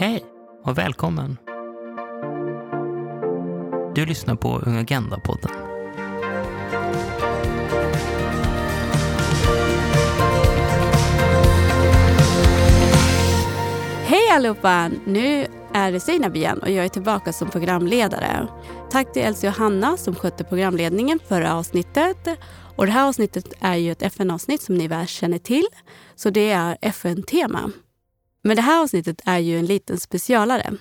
Hej och välkommen! Du lyssnar på Ung Agenda-podden. Hej allihopa! Nu är det Seinab igen och jag är tillbaka som programledare. Tack till Elsie och Hanna som skötte programledningen förra avsnittet. Och det här avsnittet är ju ett FN-avsnitt som ni väl känner till. Så det är FN-tema. Men det här avsnittet är ju en liten specialare.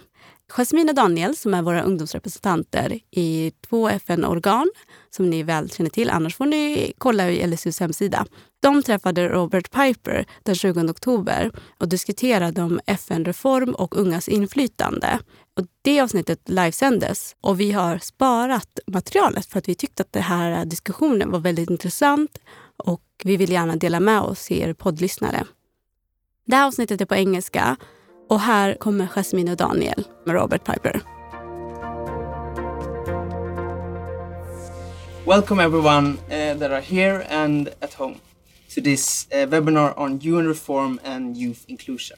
Jasmine och Daniel, som är våra ungdomsrepresentanter i två FN-organ som ni väl känner till, annars får ni kolla i LSUs hemsida. De träffade Robert Piper den 20 oktober och diskuterade om FN-reform och ungas inflytande. Och det avsnittet livesändes och vi har sparat materialet för att vi tyckte att den här diskussionen var väldigt intressant och vi vill gärna dela med oss er poddlyssnare. Det här avsnittet är på engelska och här kommer Jasmine och Daniel med Robert Piper. Welcome everyone uh, that are here and at home to this uh, webinar on UN reform and youth inclusion.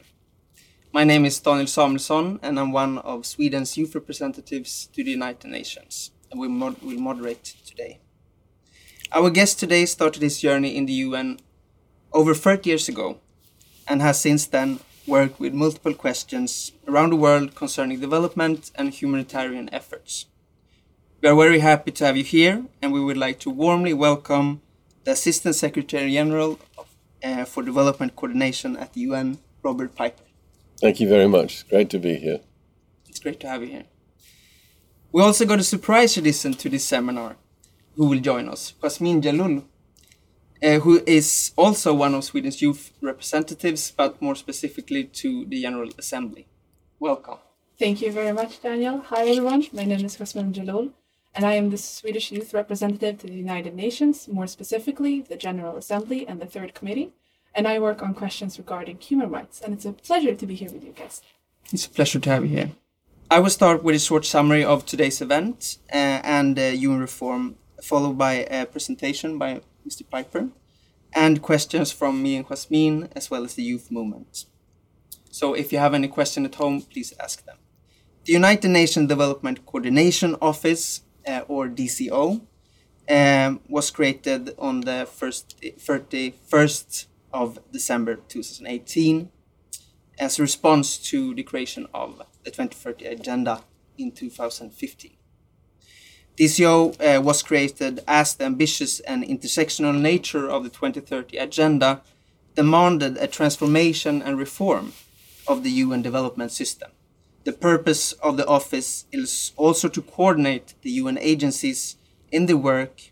My name is Daniel Samuelsson and I'm one of Sweden's youth representatives to the United Nations and we mod will moderate today. Our guest today started his journey in the UN over 30 years ago and has since then worked with multiple questions around the world concerning development and humanitarian efforts. We are very happy to have you here, and we would like to warmly welcome the Assistant Secretary General uh, for Development Coordination at the UN, Robert Piper. Thank you very much. Great to be here. It's great to have you here. We also got a surprise addition to this seminar who will join us, Jasmine Jalul, uh, who is also one of Sweden's youth representatives, but more specifically to the General Assembly. Welcome. Thank you very much, Daniel. Hi, everyone. My name is Jasmine Jalul, and I am the Swedish youth representative to the United Nations, more specifically the General Assembly and the Third Committee. And I work on questions regarding human rights, and it's a pleasure to be here with you guys. It's a pleasure to have you here. I will start with a short summary of today's event uh, and uh, UN reform, followed by a presentation by Mr. Piper, and questions from me and Jasmine, as well as the youth movement. So if you have any question at home, please ask them. The United Nations Development Coordination Office, uh, or DCO, um, was created on the first 31st of December 2018 as a response to the creation of the 2030 Agenda in 2015. DCO uh, was created as the ambitious and intersectional nature of the 2030 Agenda demanded a transformation and reform of the UN development system. The purpose of the office is also to coordinate the UN agencies in the work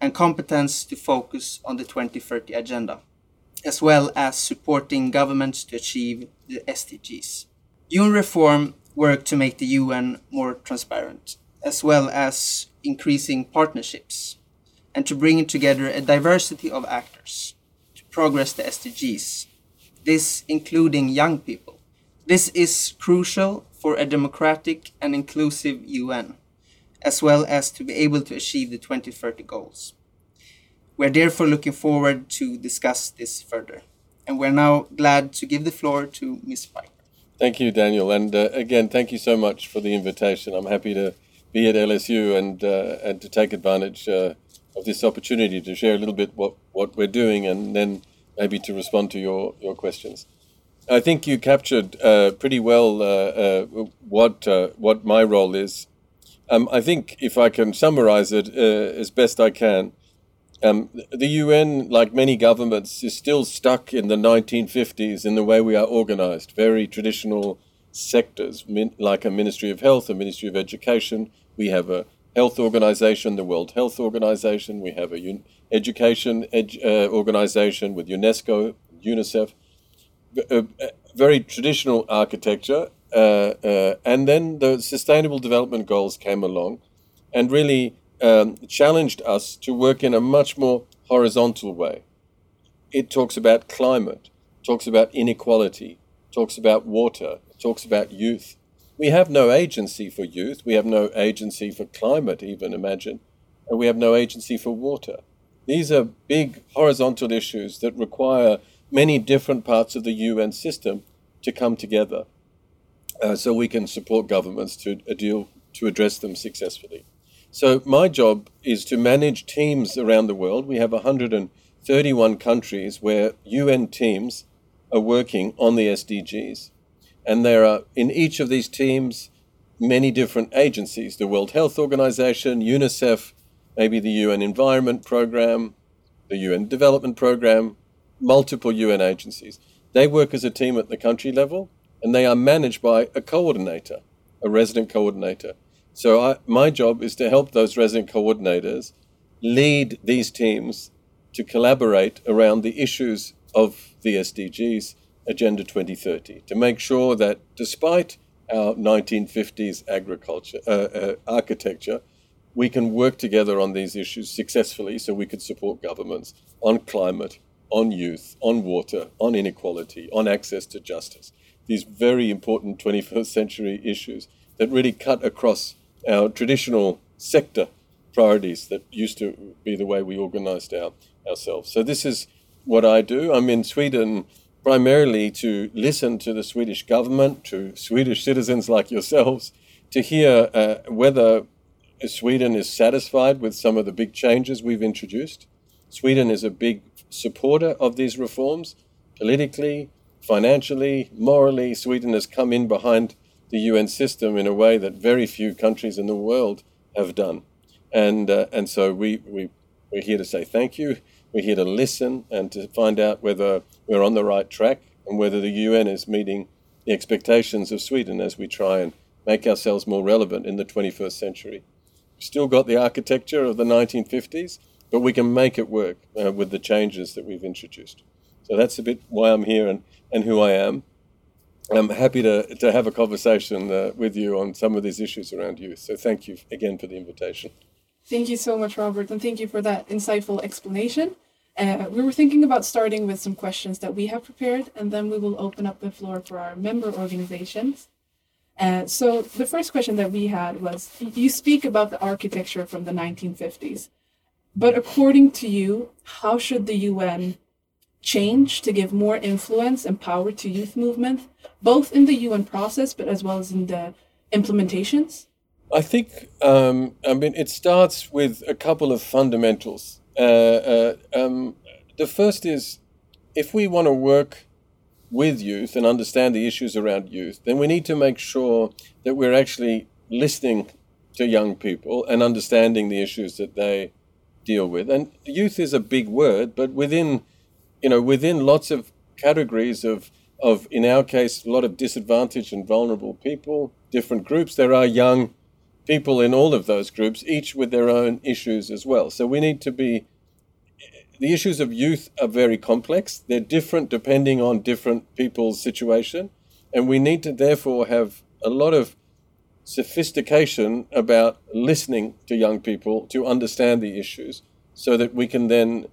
and competence to focus on the 2030 Agenda, as well as supporting governments to achieve the SDGs. UN reform work to make the UN more transparent as well as increasing partnerships and to bring together a diversity of actors to progress the SDGs, this including young people. This is crucial for a democratic and inclusive UN, as well as to be able to achieve the 2030 goals. We are therefore looking forward to discuss this further. And we're now glad to give the floor to Ms. Piper. Thank you, Daniel. And uh, again, thank you so much for the invitation. I'm happy to be at LSU and uh, and to take advantage uh, of this opportunity to share a little bit what, what we're doing and then maybe to respond to your, your questions. I think you captured uh, pretty well uh, uh, what uh, what my role is. Um, I think if I can summarize it as best I can, um, the UN, like many governments, is still stuck in the 1950s in the way we are organized. Very traditional sectors, like a Ministry of Health, a Ministry of Education, we have a health organization, the World Health Organization. We have a un- education ed- uh, organization with UNESCO, UNICEF. A, a very traditional architecture. Uh, uh, and then the Sustainable Development Goals came along and really um, challenged us to work in a much more horizontal way. It talks about climate, talks about inequality, talks about water, talks about youth, we have no agency for youth. We have no agency for climate, even imagine. And we have no agency for water. These are big horizontal issues that require many different parts of the UN system to come together. uh, so we can support governments to uh, deal to address them successfully. So my job is to manage teams around the world. We have 131 countries where UN teams are working on the SDGs, and there are in each of these teams many different agencies: the World Health Organization, UNICEF, maybe the UN Environment Program, the UN Development Program, multiple UN agencies. They work as a team at the country level, and they are managed by a coordinator, a resident coordinator. So I, my job is to help those resident coordinators lead these teams to collaborate around the issues of the SDGs Agenda 2030 to make sure that despite our 1950s agriculture uh, uh, architecture, we can work together on these issues successfully so we could support governments on climate, on youth, on water, on inequality, on access to justice. These very important 21st century issues that really cut across our traditional sector priorities that used to be the way we organized our, ourselves. So, this is what I do. I'm in Sweden primarily to listen to the Swedish government, to Swedish citizens like yourselves, to hear uh, whether Sweden is satisfied with some of the big changes we've introduced. Sweden is a big supporter of these reforms politically, financially, morally. Sweden has come in behind the UN system in a way that very few countries in the world have done. And, uh, and so we, we, we're here to say thank you. We're here to listen and to find out whether we're on the right track and whether the UN is meeting the expectations of Sweden as we try and make ourselves more relevant in the 21st century. We've still got the architecture of the 1950s, but we can make it work uh, with the changes that we've introduced. So that's a bit why I'm here and, and who I am. I'm happy to, to have a conversation uh, with you on some of these issues around youth. So thank you again for the invitation. Thank you so much, Robert, and thank you for that insightful explanation. Uh, we were thinking about starting with some questions that we have prepared, and then we will open up the floor for our member organizations. Uh, so the first question that we had was, you speak about the architecture from the 1950s. But according to you, how should the UN change to give more influence and power to youth movement, both in the UN process, but as well as in the implementations? I think, um, I mean, it starts with a couple of fundamentals. Uh, uh, um, the first is if we want to work with youth and understand the issues around youth, then we need to make sure that we're actually listening to young people and understanding the issues that they deal with. And youth is a big word, but within, you know, within lots of categories of, of in our case, a lot of disadvantaged and vulnerable people, different groups, there are young people in all of those groups, each with their own issues as well. So we need to be, the issues of youth are very complex. They're different depending on different people's situation. And we need to therefore have a lot of sophistication about listening to young people to understand the issues so that we can then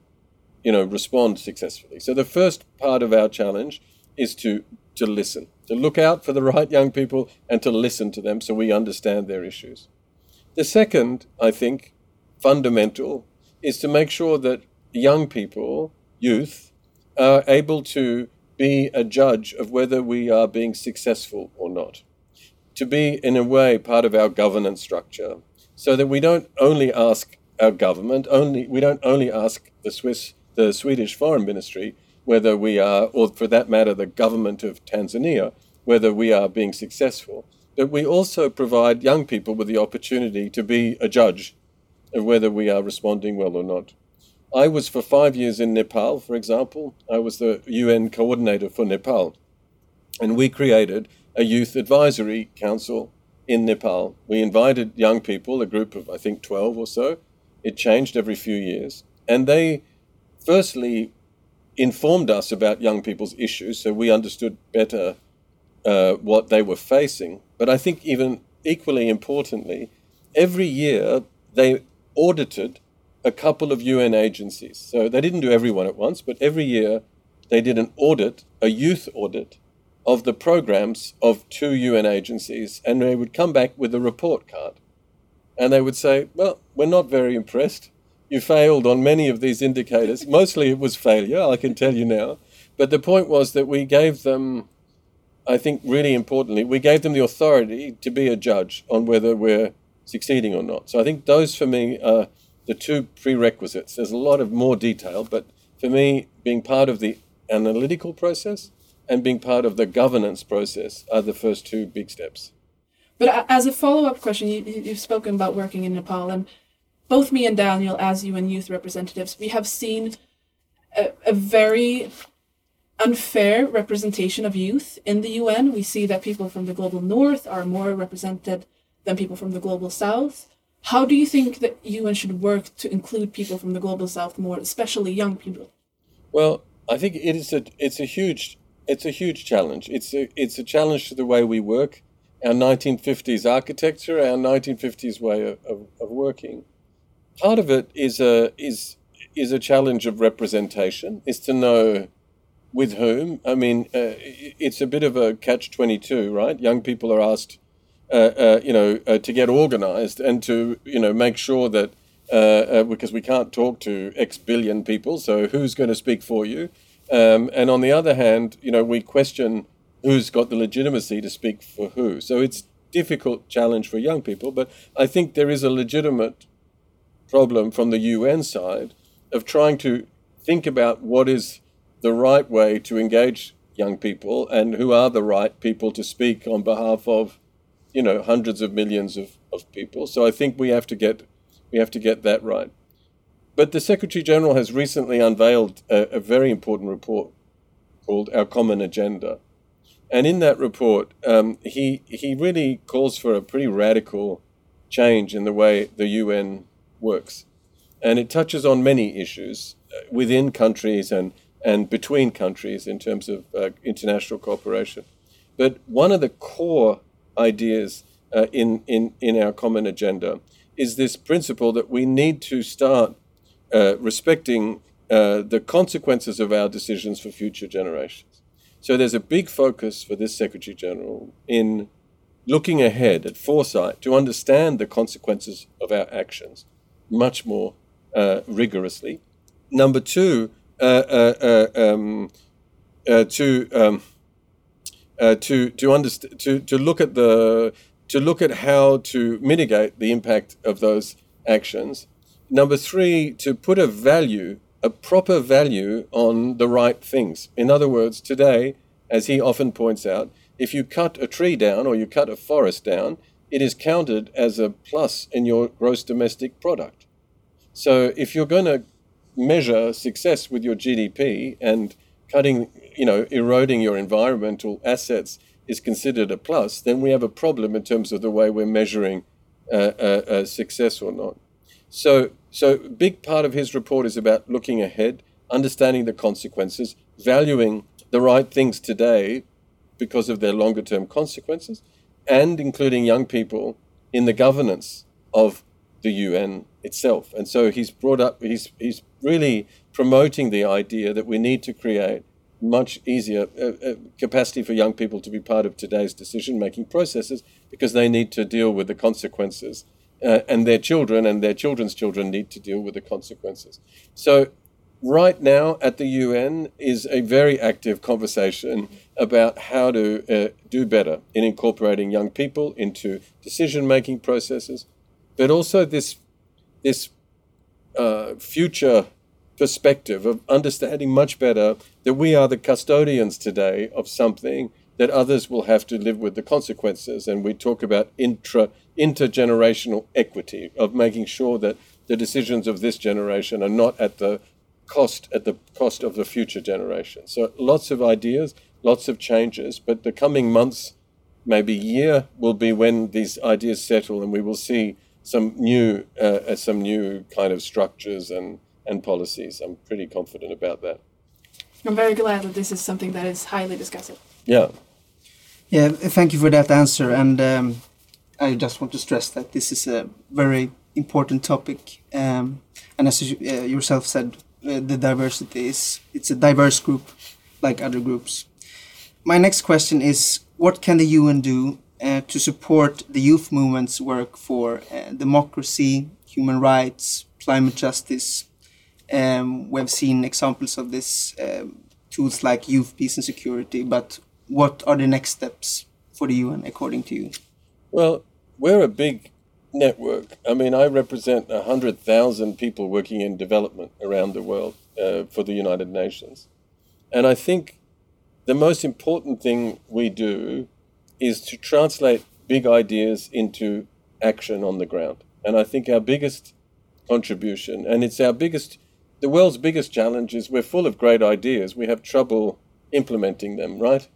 you know respond successfully so the first part of our challenge is to to listen to look out for the right young people and to listen to them so we understand their issues. The second i think fundamental is to make sure that young people youth are able to be a judge of whether we are being successful or not to be, in a way, part of our governance structure, so that we don't only ask our government, only we don't only ask the Swiss, the Swedish Foreign Ministry, whether we are, or for that matter, the government of Tanzania, whether we are being successful, but we also provide young people with the opportunity to be a judge of whether we are responding well or not. I was for five years in Nepal, for example. I was the UN coordinator for Nepal. And we created a youth advisory council in Nepal. We invited young people, a group of, I think, 12 or so. It changed every few years. And they firstly informed us about young people's issues, so we understood better uh, what they were facing. But I think, even equally importantly, every year they audited a couple of UN agencies. So they didn't do everyone at once, but every year they did an audit, a youth audit, of the programs of two UN agencies, and they would come back with a report card. And they would say, Well, we're not very impressed. You failed on many of these indicators. Mostly it was failure, I can tell you now. But the point was that we gave them I think really importantly, we gave them the authority to be a judge on whether we're succeeding or not. So I think those for me are the two prerequisites. There's a lot of more detail, but for me, being part of the analytical process and being part of the governance process are the first two big steps. But as a follow up question, you, you've spoken about working in Nepal, and both me and Daniel, as UN youth representatives, we have seen a, a very unfair representation of youth in the UN. We see that people from the global north are more represented than people from the global south. How do you think that UN should work to include people from the global south more, especially young people? Well, I think it is a it's a huge it's a huge challenge. It's a it's a challenge to the way we work, our 1950s architecture, our 1950s way of, of, of working. Part of it is a is is a challenge of representation. Is to know with whom. I mean, uh, it's a bit of a catch twenty two, right? Young people are asked uh, uh, you know, uh, to get organized and to, you know, make sure that, because we can't talk to X billion people, so who's going to speak for you? Um, and on the other hand, you know, we question who's got the legitimacy to speak for who. So it's difficult challenge for young people, but I think there is a legitimate problem from the UN side of trying to think about what is the right way to engage young people and who are the right people to speak on behalf of you know hundreds of millions of, of people. So I think we have to get we have to get that right. But the Secretary General has recently unveiled a, a very important report called Our Common Agenda. And in that report, um, he, he really calls for a pretty radical change in the way the UN works. And it touches on many issues uh, within countries and, and between countries in terms of uh, international cooperation. But one of the core ideas uh, in, in, in our common agenda is this principle that we need to start uh, respecting uh, the consequences of our decisions for future generations. So there's a big focus for this Secretary General in looking ahead at foresight to understand the consequences of our actions much more uh, rigorously. Number two, uh, uh, um, to um, uh, to to underst- to to look at the to look at how to mitigate the impact of those actions. Number three, to put a value, a proper value on the right things. In other words, today, as he often points out, if you cut a tree down or you cut a forest down, it is counted as a plus in your gross domestic product. So if you're going to measure success with your GDP and cutting you know, eroding your environmental assets is considered a plus, then we have a problem in terms of the way we're measuring uh, uh, uh, success or not. So, so big part of his report is about looking ahead, understanding the consequences, valuing the right things today because of their longer term consequences, and including young people in the governance of the UN itself. And so he's brought up, he's, he's really promoting the idea that we need to create much easier uh, uh, capacity for young people to be part of today's decision making processes because they need to deal with the consequences. Uh, and their children and their children's children need to deal with the consequences. So, right now at the UN is a very active conversation about how to uh, do better in incorporating young people into decision making processes, but also this, this uh, future perspective of understanding much better that we are the custodians today of something that others will have to live with the consequences. And we talk about intra intergenerational equity of making sure that the decisions of this generation are not at the cost at the cost of the future generation. So lots of ideas, lots of changes, but the coming months, maybe year, will be when these ideas settle, and we will see some new uh, some new kind of structures and and policies. I'm pretty confident about that. I'm very glad that this is something that is highly discussed. Yeah. Yeah, thank you for that answer. And um, I just want to stress that this is a very important topic. Um, and as you uh, yourself said, uh, the diversity is it's a diverse group, like other groups. My next question is: What can the UN do uh, to support the youth movement's work for uh, democracy, human rights, climate justice, um, we've seen examples of this um, tools like youth peace and security, but what are the next steps for the UN according to you? Well, we're a big network. I mean, I represent 100,000 people working in development around the world uh, for the United Nations. And I think the most important thing we do is to translate big ideas into action on the ground. And I think our biggest contribution, and it's our biggest, the world's biggest challenge is we're full of great ideas. We have trouble implementing them, right?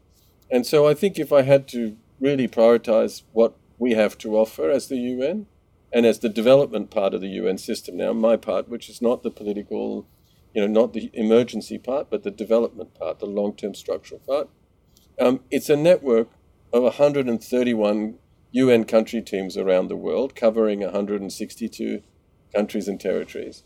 And so I think if I had to really prioritize what we have to offer as the UN and as the development part of the UN system now, my part, which is not the political, you know, not the emergency part, but the development part, the long term structural part. Um, it's a network of 131 UN country teams around the world, covering 162 countries and territories.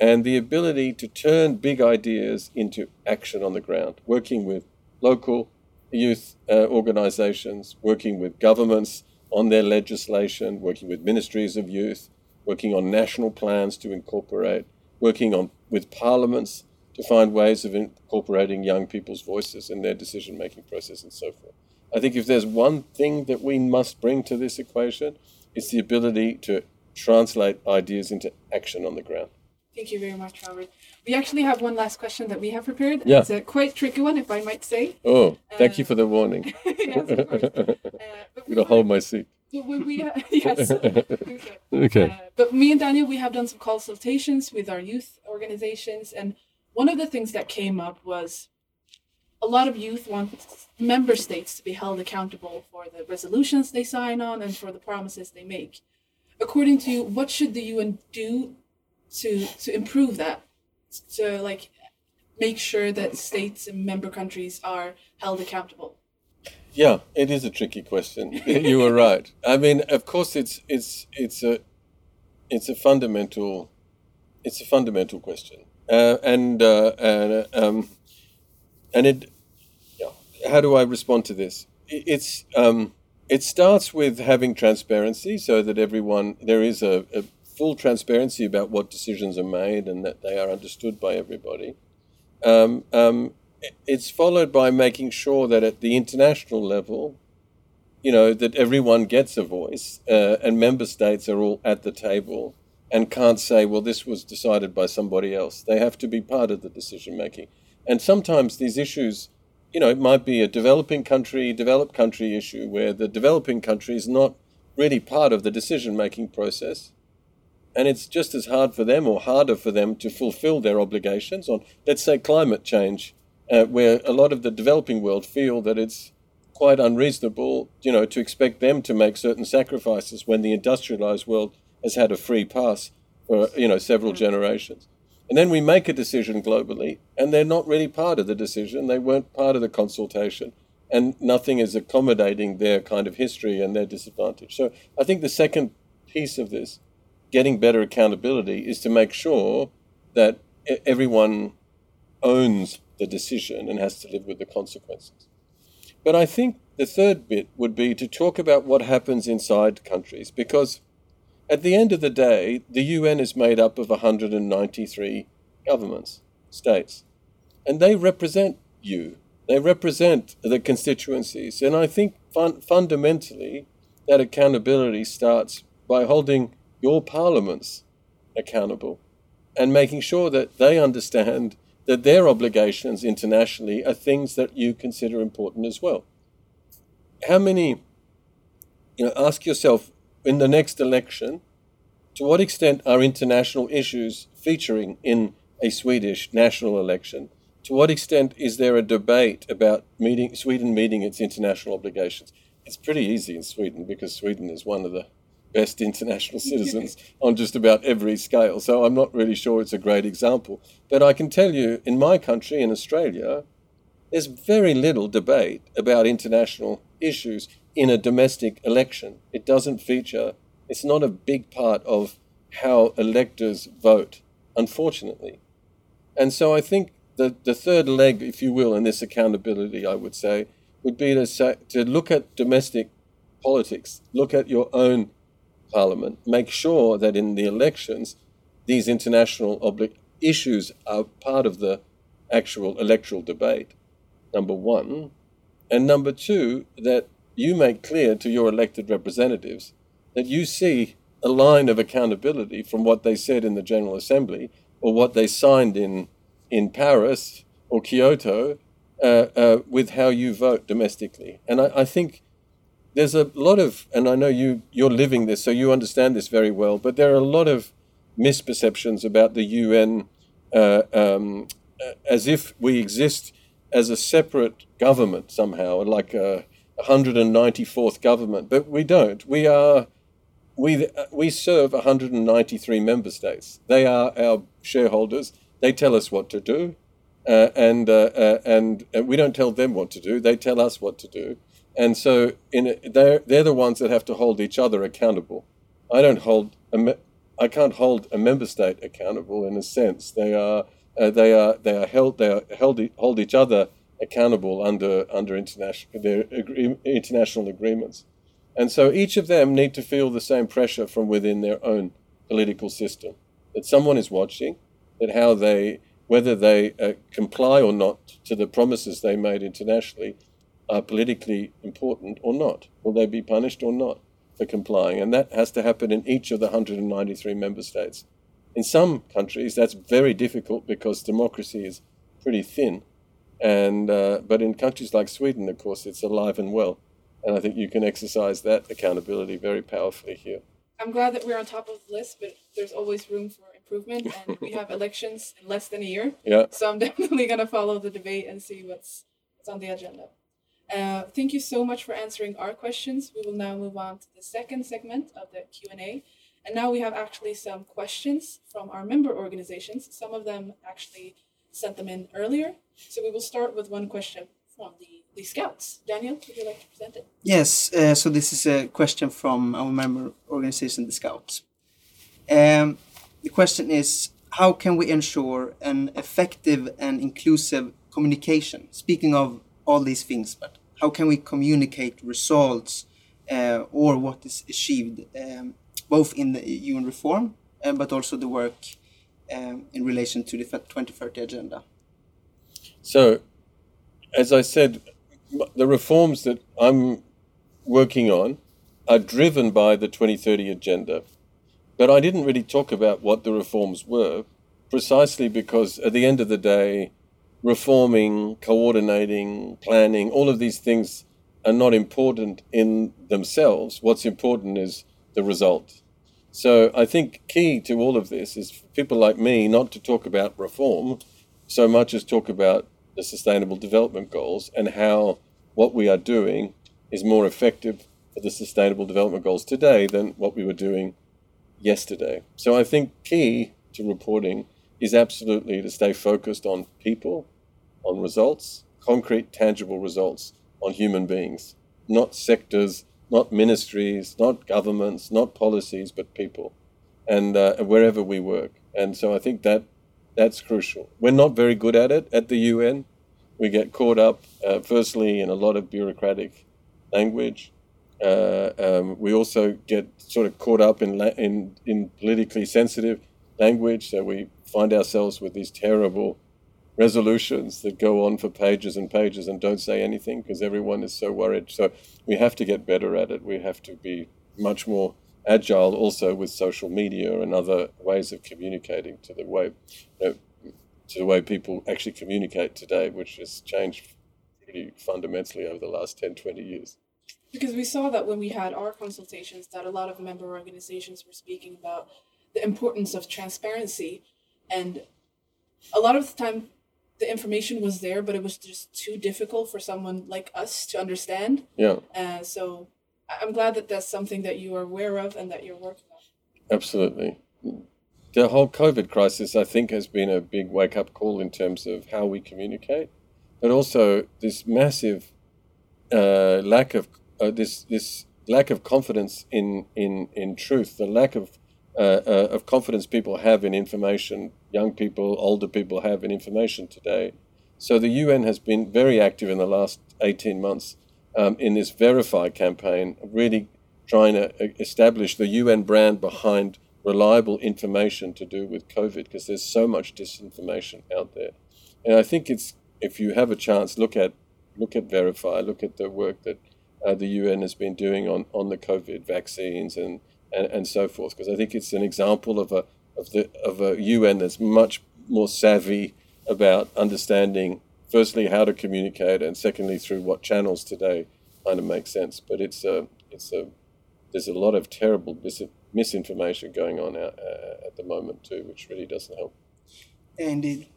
And the ability to turn big ideas into action on the ground, working with local youth uh, organizations, working with governments on their legislation, working with ministries of youth, working on national plans to incorporate, working on with parliaments to find ways of incorporating young people's voices in their decision making process and so forth. I think if there's one thing that we must bring to this equation, it's the ability to translate ideas into action on the ground. Thank you very much, Robert. We actually have one last question that we have prepared. Yeah. It's a quite tricky one, if I might say. Oh, thank Uh, you for the warning. yes, of course. Uh, I'm going to hold my seat. We, we uh, yes. okay. Okay. Uh, but me and Daniel, we have done some consultations with our youth organizations, and one of the things that came up was a lot of youth want member states to be held accountable for the resolutions they sign on and for the promises they make. According to you, what should the UN do to to improve that? To like make sure that states and member countries are held accountable. Yeah, it is a tricky question. you were right. I mean, of course, it's it's it's a it's a fundamental it's a fundamental question, uh, and uh, and um, and it. How do I respond to this? It's um, it starts with having transparency, so that everyone there is a, a full transparency about what decisions are made and that they are understood by everybody. Um, um, it's followed by making sure that at the international level, you know, that everyone gets a voice uh, and member states are all at the table and can't say, well, this was decided by somebody else. They have to be part of the decision making. And sometimes these issues, you know, it might be a developing country, developed country issue where the developing country is not really part of the decision making process and it's just as hard for them or harder for them to fulfill their obligations on, let's say, climate change, uh, where a lot of the developing world feel that it's quite unreasonable, you know, to expect them to make certain sacrifices when the industrialized world has had a free pass for, you know, several generations. And then we make a decision globally, and they're not really part of the decision. They weren't part of the consultation, and nothing is accommodating their kind of history and their disadvantage. So I think the second piece of this getting better accountability is to make sure that everyone owns the decision and has to live with the consequences. But I think the third bit would be to talk about what happens inside countries because at the end of the day, the UN is made up of 193 governments, states, and they represent you. They represent the constituencies. And I think fun- fundamentally that accountability starts by holding your parliaments accountable and making sure that they understand that their obligations internationally are things that you consider important as well. How many, you know, ask yourself in the next election, to what extent are international issues featuring in a Swedish national election? To what extent is there a debate about meeting, Sweden meeting its international obligations? It's pretty easy in Sweden because Sweden is one of the best international citizens on just about every scale. So I'm not really sure it's a great example. But I can tell you, in my country, in Australia, there's very little debate about international issues in a domestic election. It doesn't feature, it's not a big part of how electors vote, unfortunately. And so I think the, the third leg, if you will, in this accountability, I would say, would be to, say, to look at domestic politics, look at your own parliament, make sure that in the elections, these international obli- issues are part of the actual electoral debate, number one. And number two, that you make clear to your elected representatives that you see a line of accountability from what they said in the General Assembly or what they signed in, in Paris or Kyoto uh, uh, with how you vote domestically. And I, I, think there's a lot of, and I know you, you're living this, so you understand this very well, but there are a lot of misperceptions about the UN uh, um, as if we exist as a separate government somehow, like a 194th government. But we don't. We are. We, we serve 193 member states. They are our shareholders. They tell us what to do. Uh, and, uh, uh, and and we don't tell them what to do. They tell us what to do, and so in they're they're the ones that have to hold each other accountable. I don't hold I can't hold a member state accountable in a sense. They are uh, they are they are held they are held hold each other accountable under under international their agree, international agreements, and so each of them need to feel the same pressure from within their own political system that someone is watching, that how they whether they uh, comply or not to the promises they made internationally are politically important or not. Will they be punished or not for complying? And that has to happen in each of the 193 member states. In some countries, that's very difficult because democracy is pretty thin. And, uh, but in countries like Sweden, of course, it's alive and well. And I think you can exercise that accountability very powerfully here. I'm glad that we're on top of the list, but there's always room for improvement, and we have elections in less than a year. Yeah. So I'm definitely gonna follow the debate and see what's what's on the agenda. Uh, thank you so much for answering our questions. We will now move on to the second segment of the Q and A, and now we have actually some questions from our member organizations. Some of them actually sent them in earlier, so we will start with one question from the the Scouts. Daniel, would you like to present it? Yes. Uh, so this is a question from our member organization, the Scouts. Um, the question is how can we ensure an effective and inclusive communication? Speaking of all these things, but how can we communicate results uh, or what is achieved, um, both in the UN reform, uh, but also the work um, in relation to the 2030 agenda? So, as I said, the reforms that I'm working on are driven by the 2030 agenda. But I didn't really talk about what the reforms were, precisely because at the end of the day, reforming, coordinating, planning, all of these things are not important in themselves. What's important is the result. So I think key to all of this is for people like me not to talk about reform so much as talk about the sustainable development goals and how what we are doing is more effective for the sustainable development goals today than what we were doing yesterday. So I think key to reporting is absolutely to stay focused on people, on results, concrete, tangible results on human beings, not sectors, not ministries, not governments, not policies, but people, and uh, wherever we work. And so I think that that's crucial. We're not very good at it at the UN. We get caught up, uh, firstly, in a lot of bureaucratic language, uh, um, we also get sort of caught up in, la- in in politically sensitive language, so we find ourselves with these terrible resolutions that go on for pages and pages and don't say anything because everyone is so worried. So we have to get better at it. We have to be much more agile also with social media and other ways of communicating to the way you know, to the way people actually communicate today, which has changed pretty fundamentally over the last 10, 20 years because we saw that when we had our consultations that a lot of member organizations were speaking about the importance of transparency and a lot of the time the information was there but it was just too difficult for someone like us to understand. Yeah. Uh, so i'm glad that that's something that you are aware of and that you're working on. Absolutely. The whole covid crisis i think has been a big wake up call in terms of how we communicate but also this massive uh, lack of uh, this this lack of confidence in in in truth, the lack of uh, uh, of confidence people have in information, young people, older people have in information today. So the UN has been very active in the last 18 months um, in this Verify campaign, really trying to establish the UN brand behind reliable information to do with COVID, because there's so much disinformation out there. And I think it's if you have a chance, look at look at Verify, look at the work that uh, the UN has been doing on, on the COVID vaccines and, and, and so forth, because I think it's an example of a, of, the, of a UN that's much more savvy about understanding, firstly, how to communicate, and secondly, through what channels today kind of makes sense. But it's a, it's a, there's a lot of terrible mis- misinformation going on out, uh, at the moment too, which really doesn't help. Indeed.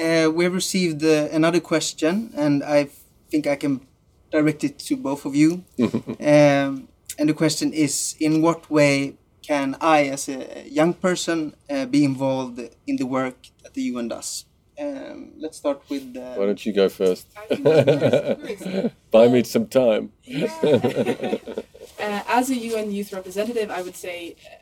Uh, we have received uh, another question, and I think I can direct it to both of you. um, and the question is In what way can I, as a young person, uh, be involved in the work that the UN does? Um, let's start with. Uh, Why don't you go first? I can go first. Buy me some time. uh, as a UN youth representative, I would say uh,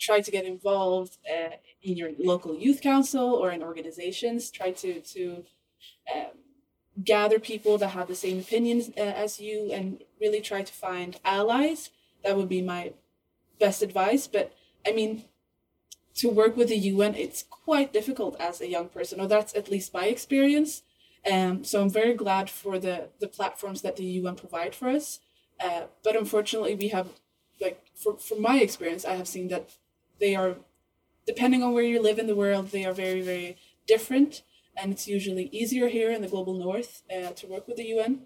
try to get involved uh, in your local youth council or in organizations. Try to to um, gather people that have the same opinions uh, as you, and really try to find allies. That would be my best advice. But I mean, to work with the UN, it's quite difficult as a young person, or that's at least my experience. Um, so I'm very glad for the the platforms that the UN provide for us. Uh, but unfortunately, we have, like, for, from my experience, I have seen that they are, depending on where you live in the world, they are very, very different. And it's usually easier here in the global north uh, to work with the UN.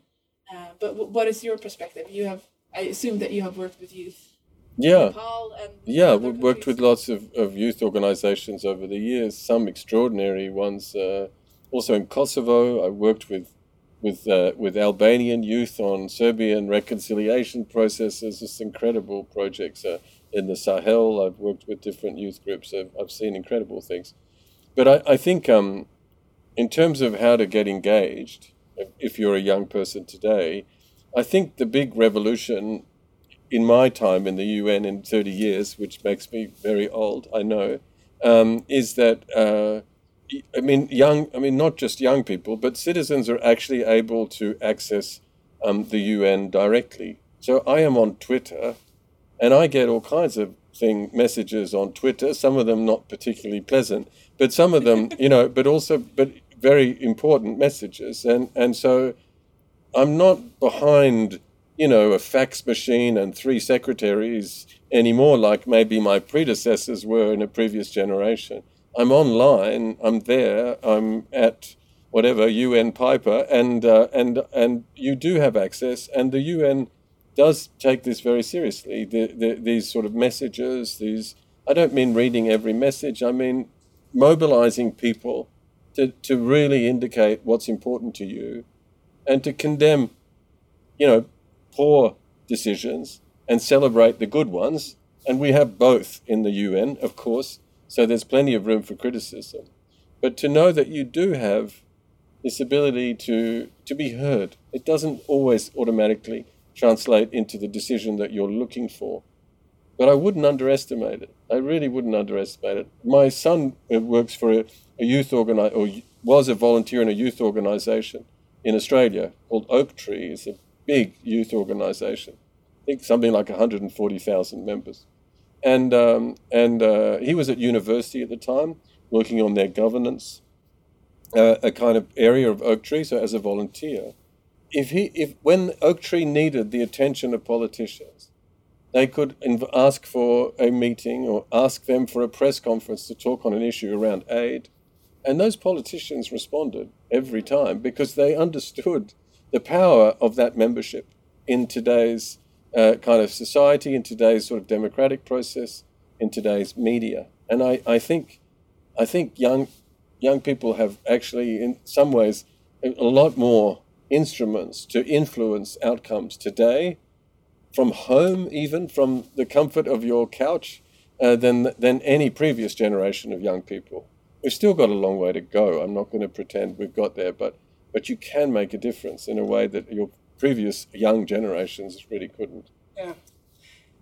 Uh, but w- what is your perspective? You have, I assume that you have worked with youth. Yeah. Yeah, we've worked with lots of, of youth organizations over the years, some extraordinary ones. Uh, also in Kosovo, I worked with with uh, with Albanian youth on Serbian reconciliation processes. Just incredible projects uh, in the Sahel. I've worked with different youth groups. I've, I've seen incredible things. But I, I think um, in terms of how to get engaged, if you're a young person today, I think the big revolution in my time in the UN in 30 years, which makes me very old, I know, um, is that, uh, I mean, young, I mean, not just young people, but citizens are actually able to access um, the UN directly. So I am on Twitter and I get all kinds of thing messages on Twitter, some of them not particularly pleasant, but some of them, you know, but also, but very important messages. And, and so I'm not behind, you know, a fax machine and three secretaries anymore, like maybe my predecessors were in a previous generation. I'm online. I'm there. I'm at whatever UN Piper, and uh, and and you do have access, and the UN does take this very seriously. The, the, these sort of messages, these I don't mean reading every message. I mean mobilizing people to, to really indicate what's important to you and to condemn, you know, poor decisions and celebrate the good ones. And we have both in the UN, of course, so there's plenty of room for criticism. But to know that you do have this ability to, to be heard, it doesn't always automatically translate into the decision that you're looking for. But I wouldn't underestimate it. I really wouldn't underestimate it. My son uh, works for a, a youth organi- or was a volunteer in a youth organization in Australia called Oaktree. It's a big youth organization. I think something like 140,000 members. And, um, and uh, he was at university at the time, working on their governance, uh, a kind of area of Oaktree, so as a volunteer. If he, if when Oaktree needed the attention of politicians, they could inv- ask for a meeting or ask them for a press conference to talk on an issue around aid. And those politicians responded every time because they understood the power of that membership in today's uh, kind of society, in today's sort of democratic process, in today's media. And I, I think, I think young, young people have actually, in some ways, a lot more instruments to influence outcomes today from home, even from the comfort of your couch, uh, than, than any previous generation of young people. We've still got a long way to go. I'm not going to pretend we've got there, but, but you can make a difference in a way that your previous young generations really couldn't. Yeah,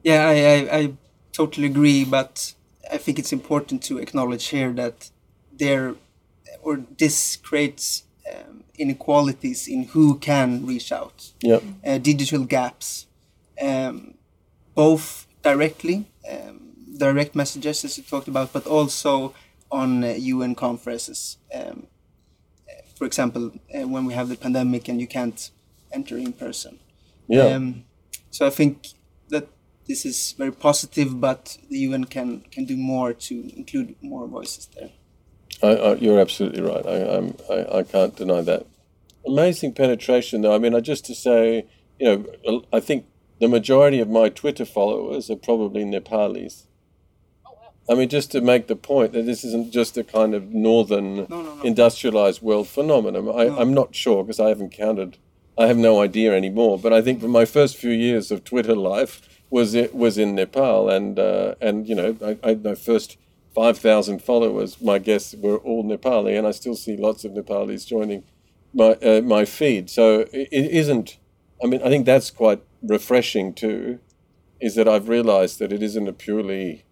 yeah, I, I, I totally agree, but I think it's important to acknowledge here that there, or this creates um, inequalities in who can reach out, Yep. uh, digital gaps, um, both directly, um, direct messages as you talked about, but also on uh, UN conferences. Um, for example, uh, when we have the pandemic and you can't enter in person. Yeah. Um, so I think that this is very positive, but the UN can can do more to include more voices there. I, I, you're absolutely right. I, I'm, I, I can't deny that. Amazing penetration, though. I mean, I just to say, you know, I think the majority of my Twitter followers are probably Nepalis. I mean, just to make the point that this isn't just a kind of northern No, no, no. industrialized world phenomenon. I. I'm not sure because I haven't counted. I have no idea anymore. But I think for my first few years of Twitter life was it was in Nepal, and uh, and you know, I, I my first five thousand followers, my guests were all Nepali, and I still see lots of Nepalis joining my uh, my feed. So it, it isn't. I mean, I think that's quite refreshing too. Is that I've realised that it isn't a purely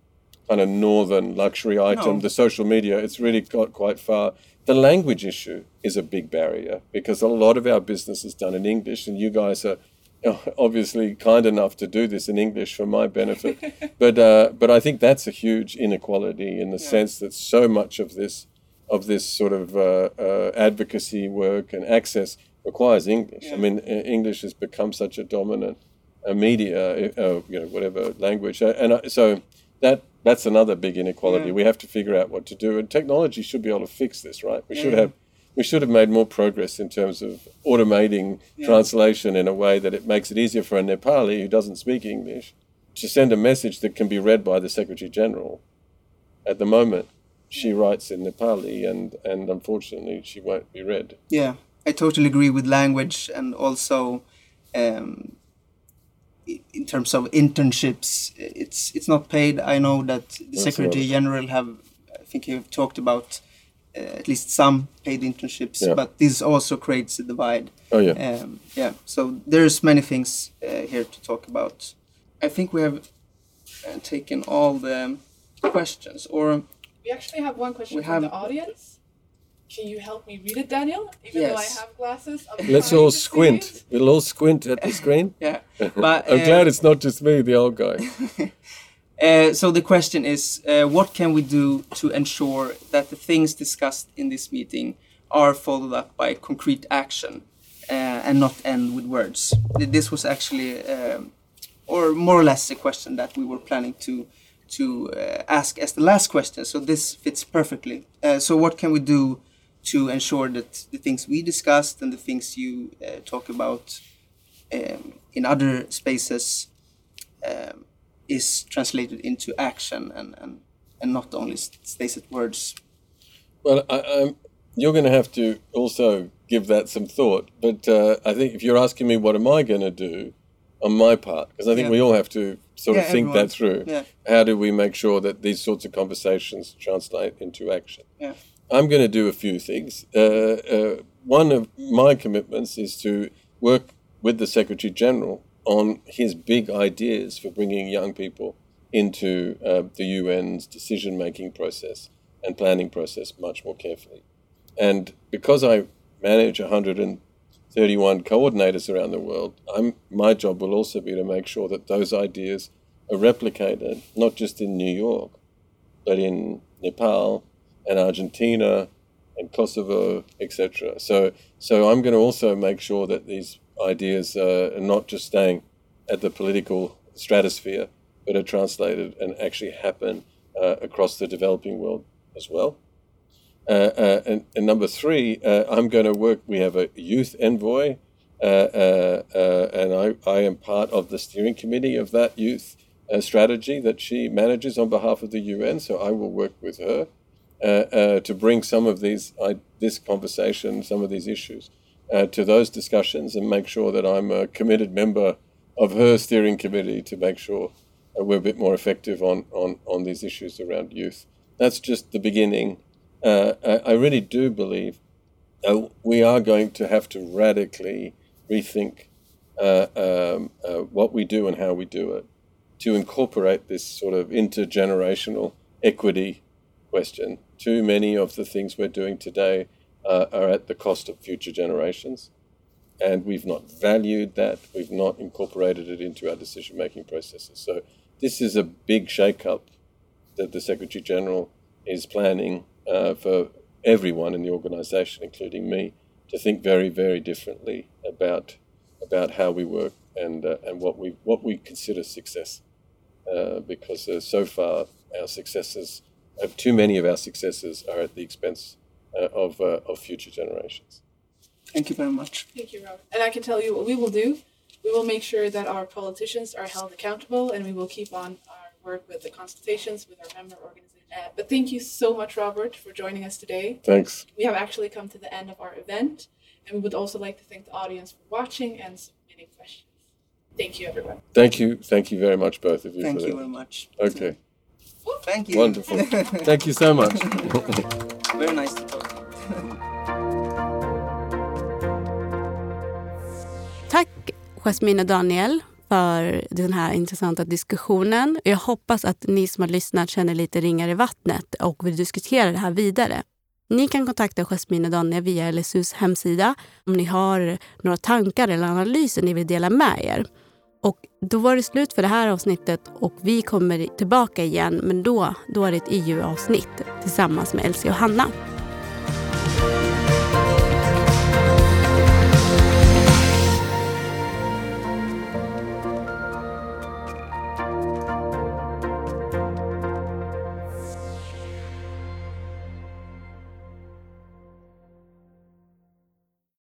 kind of northern luxury item. No. The social media, it's really got quite far. The language issue is a big barrier because a lot of our business is done in English, and you guys are obviously kind enough to do this in English for my benefit. but uh, but I think that's a huge inequality in the sense that so much of this of this sort of uh, uh, advocacy work and access requires English. I mean, English has become such a dominant uh, media, uh, you know, whatever language, Uh, and so that that's another big inequality. Yeah. We have to figure out what to do, and technology should be able to fix this, right? We should have we should have made more progress in terms of automating translation in a way that it makes it easier for a Nepali who doesn't speak English to send a message that can be read by the Secretary General. At the moment, she writes in Nepali, and, and unfortunately, she won't be read. Yeah, I totally agree with language and also um, in terms of internships, it's it's not paid. I know that the That's Secretary right. General have, I think you have talked about uh, at least some paid internships, Yeah. but this also creates a divide. Oh, yeah. Um, yeah, so there's many things uh, here to talk about. I think we have uh, taken all the questions, or We actually have one question We from the audience. Can you help me read it, Daniel? Even though I have glasses, I'm Let's all to see squint. it. We'll all squint at the screen. yeah, but I'm uh, glad it's not just me, the old guy. Uh, so the question is, uh, what can we do to ensure that the things discussed in this meeting are followed up by concrete action uh, and not end with words? This was actually, um, or more or less, a question that we were planning to to uh, ask as the last question. So this fits perfectly. Uh, so what can we do to ensure that the things we discussed and the things you uh, talk about um, in other spaces um, is translated into action and, and, and not only stays at words. Well, I, I'm, you're going to have to also give that some thought. But uh, I think if you're asking me, what am I going to do on my part? Because I think Yeah. we all have to sort of think everyone. that through. Yeah. How do we make sure that these sorts of conversations translate into action? Yeah. I'm going to do a few things. Uh, uh, one of my commitments is to work with the Secretary General on his big ideas for bringing young people into uh, the UN's decision making process and planning process much more carefully. And because I manage 131 coordinators around the world, I'm, my job will also be to make sure that those ideas are replicated, not just in New York, but in Nepal and Argentina and Kosovo, etc. So, so I'm going to also make sure that these ideas are not just staying at the political stratosphere, but are translated and actually happen uh, across the developing world as well. Uh, uh, and, and number three, uh, I'm going to work. We have a youth envoy, uh, and I, I am part of the steering committee of that youth strategy that she manages on behalf of the UN. So I will work with her to bring some of these, this conversation, some of these issues uh, to those discussions, and make sure that I'm a committed member of her steering committee to make sure uh, we're a bit more effective on, on, on these issues around youth. That's just the beginning. Uh, I, I really do believe uh, we are going to have to radically rethink uh, um, uh, what we do and how we do it to incorporate this sort of intergenerational equity question. Too many of the things we're doing today uh, are at the cost of future generations, and we've not valued that. We've not incorporated it into our decision making processes. So, this is a big shake up that the Secretary General is planning uh, for everyone in the organization, including me, to think very, very differently about about how we work and uh, and what we what we consider success. Uh, because uh, so far our successes, too many of our successes, are at the expense uh, of uh, of future generations. Thank you very much. Thank you, Robert. And I can tell you what we will do. We will make sure that our politicians are held accountable, and we will keep on our work with the consultations with our member organizations. Uh, but thank you so much, Robert, for joining us today. Thanks. We have actually come to the end of our event, and we would also like to thank the audience for watching and submitting questions. Thank you, everyone. Thank you. Thank you very much, both of you. Thank for you that. very much. Okay. Thank you. Wonderful. Thank you so much. very nice to talk. Tack Jasmine och Daniel för den här intressanta diskussionen. Jag hoppas att ni som har lyssnat känner lite ringar i vattnet och vill diskutera det här vidare. Ni kan kontakta Jasmine och Daniel via LSUs hemsida om ni har några tankar eller analyser ni vill dela med er. Och då var det slut för det här avsnittet och vi kommer tillbaka igen men då, då är det ett EU-avsnitt tillsammans med Elsie och Hanna.